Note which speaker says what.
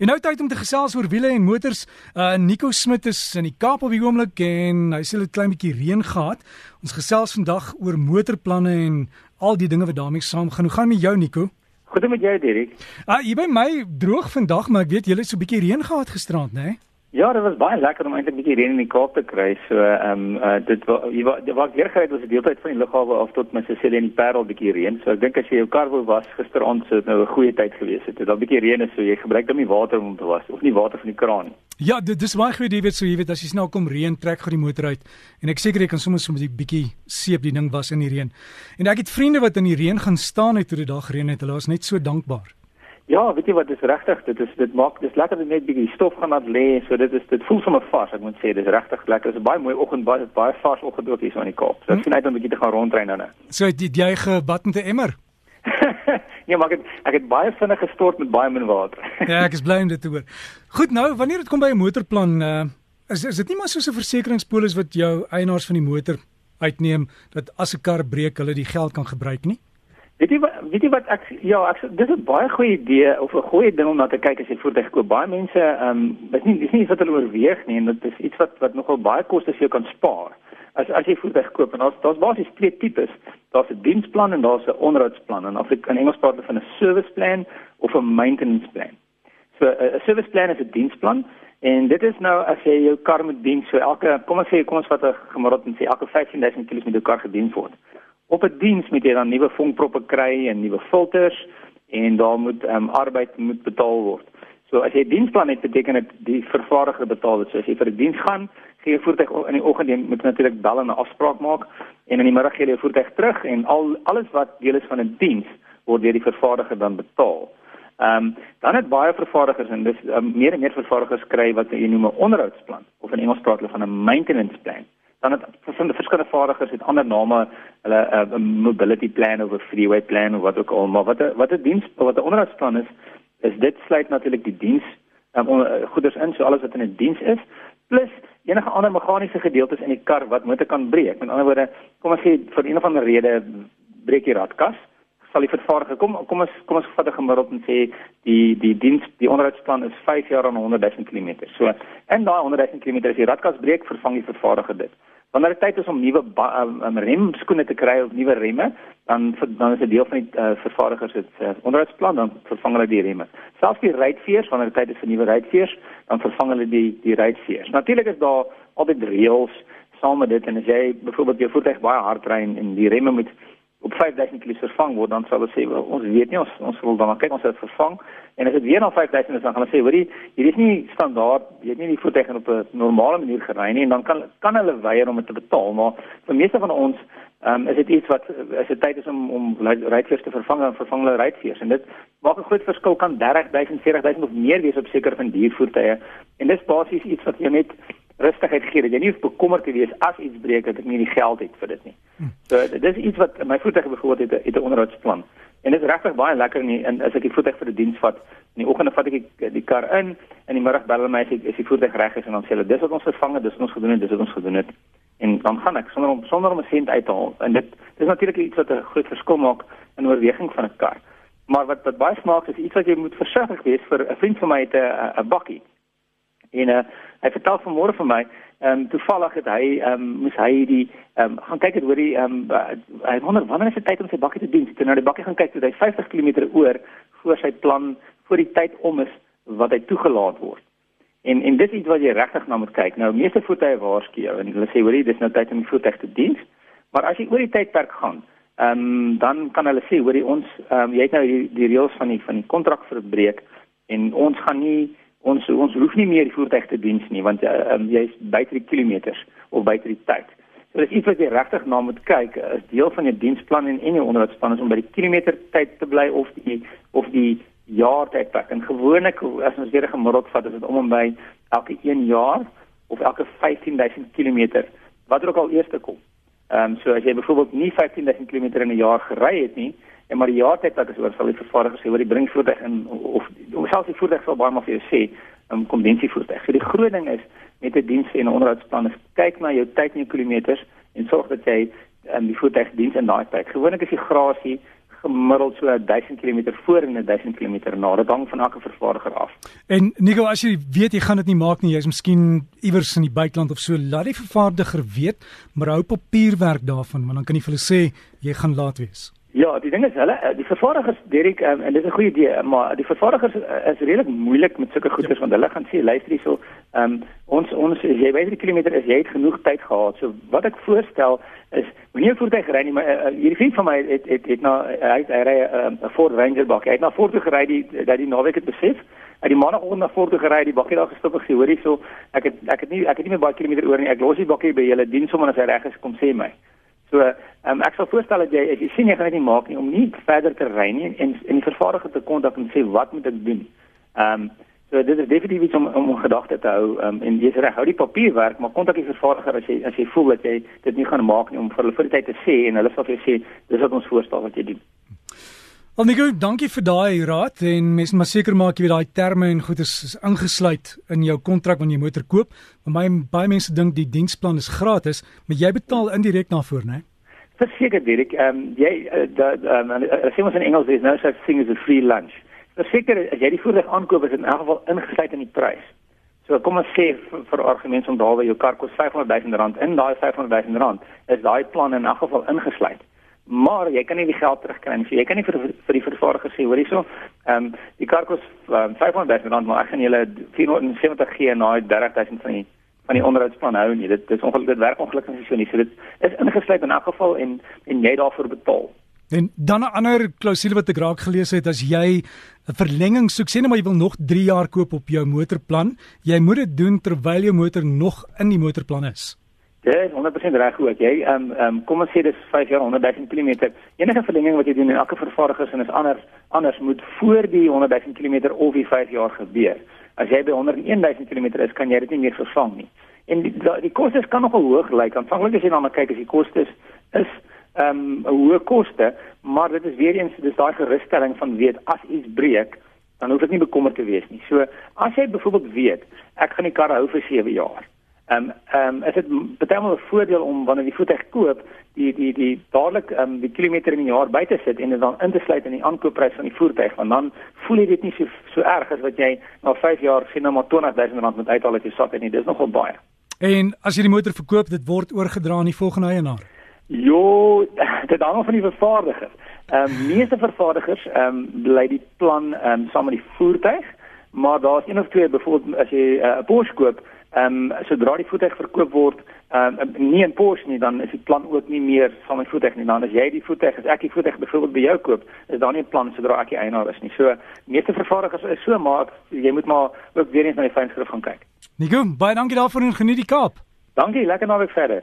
Speaker 1: En nou tyd om te gesels oor wiele en motors. Uh Nico Smit is in die Kaap op die oomblik en hy sê dit klein bietjie reën gehad. Ons gesels vandag oor motorplanne en al die dinge wat daarmee saamgaan. Hoe gaan met jou Nico?
Speaker 2: Goed met jou Dirk.
Speaker 1: Ah, jy by my droog vandag, maar ek weet jy het so 'n bietjie reën gehad gisterand, né? Nee?
Speaker 2: Ja, dit was baie lekker om eintlik 'n bietjie reën in die Kaap te kry. So ehm um, uh, dit was jy was weer gereed was die deeltyd van die lughawe af tot Cecilia in die Parel bietjie reën. So ek dink as jy jou kar wou was gisteraand sou dit nou 'n goeie tyd gewees het. Dit was bietjie reën so jy gebruik dan nie water om te was of nie water van die kraan nie.
Speaker 1: Ja, dit dis baie goed jy weet so jy weet as jy snel kom reën trek gou die motor uit en ek seker jy kan sommer so 'n bietjie seep die ding was in die reën. En ek het vriende wat in die reën gaan staan het toe die dag reën het. Hulle was net so dankbaar.
Speaker 2: Ja, weet jy wat dis regtig, dit is dit maak dis lekker net bietjie stof gaan laat lê, so dit is dit voel sommer vars, ek moet sê, dis regtig lekker. Dis 'n baie mooi oggend, baie baie vars oggend ook hier so in die Kaap. So ek hm? sien uit om 'n bietjie te gaan rondry nou net.
Speaker 1: So het jy 'n emmer?
Speaker 2: ja, maar ek het, ek het baie vinnig gestort met baie min water.
Speaker 1: ja, ek is bly om dit te hoor. Goed, nou, wanneer dit kom by 'n motorplan, uh, is is dit nie maar soos 'n versekeringspolis wat jou eienaars van die motor uitneem dat as 'n kar breek, hulle die geld kan gebruik nie?
Speaker 2: Weet jy wat weet jy wat ek ja, ek dis 'n baie goeie idee of 'n goeie ding om na te kyk as jy voertuig koop. Baie mense ehm um, dis nie dis nie iets wat hulle oorweeg nie en dit is iets wat wat nogal baie koste vir jou kan spaar. As as jy voertuig koop en daar's daar's basies twee tipes. Daar's 'n diensplan en daar's 'n onderhoudsplan of ek in Engels praat van 'n service plan of 'n maintenance plan. So 'n service plan is 'n diensplan en dit is nou as jy jou kar moet dien so elke kom ons sê kom ons vat 'n gemiddeld en sê elke 15000 km met jou kar gedien word op 'n diens moet jy dan nuwe vonkproppe kry en nuwe filters en daar moet ehm um, arbeid moet betaal word. So as jy 'n diensplan het, beteken dit die vervaardiger betaal dit. So as jy vir 'n die diens gaan, gee jy voertuig in die oggend moet natuurlik bel en 'n afspraak maak en in die middag gee jy jou voertuig terug en al alles wat deel is van 'n die diens word deur die vervaardiger dan betaal. Ehm um, dan het baie vervaardigers en dis um, meer en meer vervaardigers kry wat jy noem 'n onderhoudsplan of in Engels praat hulle van 'n maintenance plan dan het verskillende verskillende vaardigers het ander name hulle uh, 'n uh, mobility plan of 'n freeway plan of wat ook al maar wat 'n wat 'n diens wat 'n onderhoudsplan is is dit sluit natuurlik die diens um, on, uh, goederes in so alles wat in 'n die diens is plus enige ander meganiese gedeeltes in die kar wat moet kan breek. Met ander woorde kom ons sê vir een of ander rede breek die radkas sal die vervaardiger kom kom ons kom ons vat 'n gemiddeld en sê die die diens die onderhoudsplan is 5 jaar aan 100 000 km. So in daai 100 000 km as die radkas breek vervang die vervaardiger dit. Wanneer dit tyd is om nuwe um, um, remskoene te kry of nuwe remme, dan dan is 'n deel van die uh, vervaardigers se uh, onderhoudsplan dan vervang hulle die remme. Selfs die ruitveers wanneer dit tyd is vir nuwe ruitveers, dan vervang hulle die die ruitveers. Natuurlik is daar altyd reëls saam met dit en as jy byvoorbeeld jou voertuig baie hard ry en die remme moet op 5000 km vervang word dan sal hulle sê well, ons weet nie ons ons wil dan kyk ons het vervang. En as dit weer na 5000 is dan gaan hulle sê hoorie hier is nie standaard jy het nie die voertuig op 'n normale manier gery nie en dan kan kan hulle weier om dit te betaal maar vir meeste van ons um, is dit iets wat as dit tyd is om om ruitveers te vervang en vervang hulle ruitveers en dit maak 'n groot verskil kan 30000 40000 of meer wees op sekere van die voertuie. En dis basies iets wat jy net rustigheid gee dat jy nie bekommerd te wees as iets breek dat ek nie die geld het vir dit nie. So dis iets wat my voertuig byvoorbeeld het, het 'n onderhoudsplan. En dit is regtig baie lekker nie en as ek die voertuig vir die diens vat, in die oggend vat ek die, kar in en die middag bel hulle my ek is die voertuig reg is en dan sê hulle dis wat ons vervang het, dis wat ons gedoen het, dis wat ons gedoen het. En dan gaan ek sonder om sonder om 'n sent uit te haal. En dit dis natuurlik iets wat 'n groot verskil maak in oorweging van 'n kar. Maar wat wat baie smaak is iets wat jy moet versigtig wees vir 'n vriend van my het 'n bakkie. En uh, hy vertel vanmôre vir my, ehm um, toevallig het hy ehm um, moes hy die ehm um, gaan kyk het hoor die ehm um, hy wonder wanneer is dit tyd om sy bakkie te dien. Toe nou die bakkie gaan kyk, hy 50 km oor voor sy plan voor die tyd om is wat hy toegelaat word. En en dis iets wat jy regtig na moet kyk. Nou meeste voertuie waarsku jou en hulle sê hoorie, dis nou tyd om die voertuig te dien. Maar as jy oor die tydperk gaan, ehm um, dan kan hulle sê hoorie ons ehm um, jy het nou die, die reëls van die van die kontrak verbreek en ons gaan nie ons ons hoef nie meer die voertuig te diens nie want um, jy is buite die kilometers of buite die tyd. So dis iets wat jy regtig na moet kyk as deel van jou diensplan en en jou onderhoudsplan is om by die kilometer tyd te bly of die of die jaar tydperk. En gewoonlik as ons weer gemiddeld vat is dit om en by elke 1 jaar of elke 15000 km wat ook al eers kom. Ehm um, so as jy byvoorbeeld nie 15000 km in 'n jaar gery het nie en maar die jaartyd wat is oor sal die vervaardiger sê oor die bring voertuig in of selfs die voertuig sal baie maar vir jou sê 'n um, kondensievoertuig. So die groot ding is met 'n diens en 'n onderhoudsplan is kyk na jou tyd en jou kilometers en sorg dat jy um, die voertuig diens in daai tyd. Gewoonlik is die grasie gemiddeld so 1000 km voor en 1000 km na. Dit hang van elke vervaardiger af.
Speaker 1: En Nico, as jy weet jy gaan dit nie maak nie, jy's miskien iewers in die buiteland of so, laat die vervaardiger weet, maar hou papierwerk daarvan, want dan kan jy vir hulle sê jy gaan laat wees.
Speaker 2: Ja, die ding is hulle eh, die vervaardigers Derek um, en dit is 'n goeie idee, maar die vervaardigers eh, is redelik moeilik met sulke goeders ja. want hulle gaan sê luister hierso, ehm um, ons ons jy weet die kilometer is jy het genoeg tyd gehad. So wat ek voorstel is moenie 'n voertuig ry nie, maar uh, hierdie vriend van my het het het na hy hy ry 'n uh, Ford Ranger bak. Hy het na Ford gery die dat die naweek het besef. Het die maandagooggend na Ford gery, die bakkie daar gestop en gesê hoor hierso, ek het ek het nie ek het nie meer baie kilometer oor nie. Ek los die bakkie by julle dien sommer as hy reg is kom sê my. So, um, ek sal voorstel dat jy as jy sien jy gaan dit nie maak nie om nie verder te ry nie en en die vervaardiger te kontak en sê wat moet ek doen? Ehm um, so dit is definitief iets om om gedagte te hou um, en jy's reg, hou die papierwerk, maar kontak die vervaardiger as jy as jy voel dat jy dit nie gaan maak nie om vir hulle vir die tyd te sê en hulle sal vir jou sê dis wat ons voorstel wat jy doen.
Speaker 1: Wel Nico, dankie vir daai raad en mens moet seker maak jy weet daai terme en goed is, is ingesluit in jou kontrak wanneer jy motor koop. Maar my baie mense dink die diensplan is gratis, maar jy betaal indirek daarvoor, né?
Speaker 2: Verseker Dirk, ehm um, jy uh, dat ehm um, as jy mos in Engels is nou sê thing is a free lunch. Verseker as jy die voertuig aankoop is in elk geval ingesluit in die prys. So kom ons sê vir, vir argumente om daar waar jou kar kos 500 000 rand in daai 500 000 rand is daai plan in elk geval ingesluit maar jy kan nie die geld terugkry nie. So jy kan nie vir vir die vervaardiger sê, hoor hierso, ehm um, die kar kos um, 500 000 rand, maar ek gaan julle 470 gee na 30 000 van die van die onderhoudsplan hou nie. Dit dis ongelukkig dit werk ongelukkig nie so nie. So dit is ingesluit in elk geval en en jy daarvoor betaal.
Speaker 1: En dan 'n ander klousule wat ek raak gelees het, as jy 'n verlenging soek, sê net maar jy wil nog 3 jaar koop op jou motorplan, jy moet dit doen terwyl jou motor nog in die motorplan is.
Speaker 2: Ja, 100% reg ook. Jy ehm um, ehm um, kom ons sê dis 5 jaar 100 000 km. Enige verlenging wat jy doen in elke vervaardiger is anders anders moet voor die 100 000 km of die 5 jaar gebeur. As jy by 101 000 km is, kan jy dit nie meer vervang nie. En die die, kostes kan nogal hoog lyk. Aanvanklik as jy dan kyk as die kostes is ehm um, hoë koste, maar dit is weer eens dis daai gerusstelling van weet as iets breek, dan hoef dit nie bekommerd te wees nie. So as jy byvoorbeeld weet, ek gaan die kar hou vir 7 jaar Ehm um, ehm um, is dit baie maal 'n voordeel om wanneer jy voertuig koop, die die die dadelik ehm um, die kilometer in die jaar buite sit en dit dan in te sluit in die aankoopprys van die voertuig, want dan voel jy dit nie so so erg as wat jy na 5 jaar sien nou maar 20000 rand moet uithaal uit jou sak en nie. Dis nogal baie.
Speaker 1: En as jy die motor verkoop, dit word oorgedra aan die volgende eienaar.
Speaker 2: Jo, dit hang af van die vervaardiger. Ehm um, meeste vervaardigers ehm um, bly die plan ehm um, saam met die voertuig, maar daar's een of twee byvoorbeeld as jy eh, 'n uh, Porsche koop Ehm um, sodra die voertuig verkoop word, ehm um, nie in Porsche nie, dan is die plan ook nie meer saam met voertuig nie. Dan as jy die voertuig, as ek die voertuig byvoorbeeld by jou koop, is daar nie 'n plan sodra ek die eienaar is nie. So meeste vervaardigers is so maar jy moet maar ook weer eens na die fynskrif gaan kyk.
Speaker 1: Nico, baie dankie daarvoor en geniet die Kaap.
Speaker 2: Dankie, lekker naweek verder.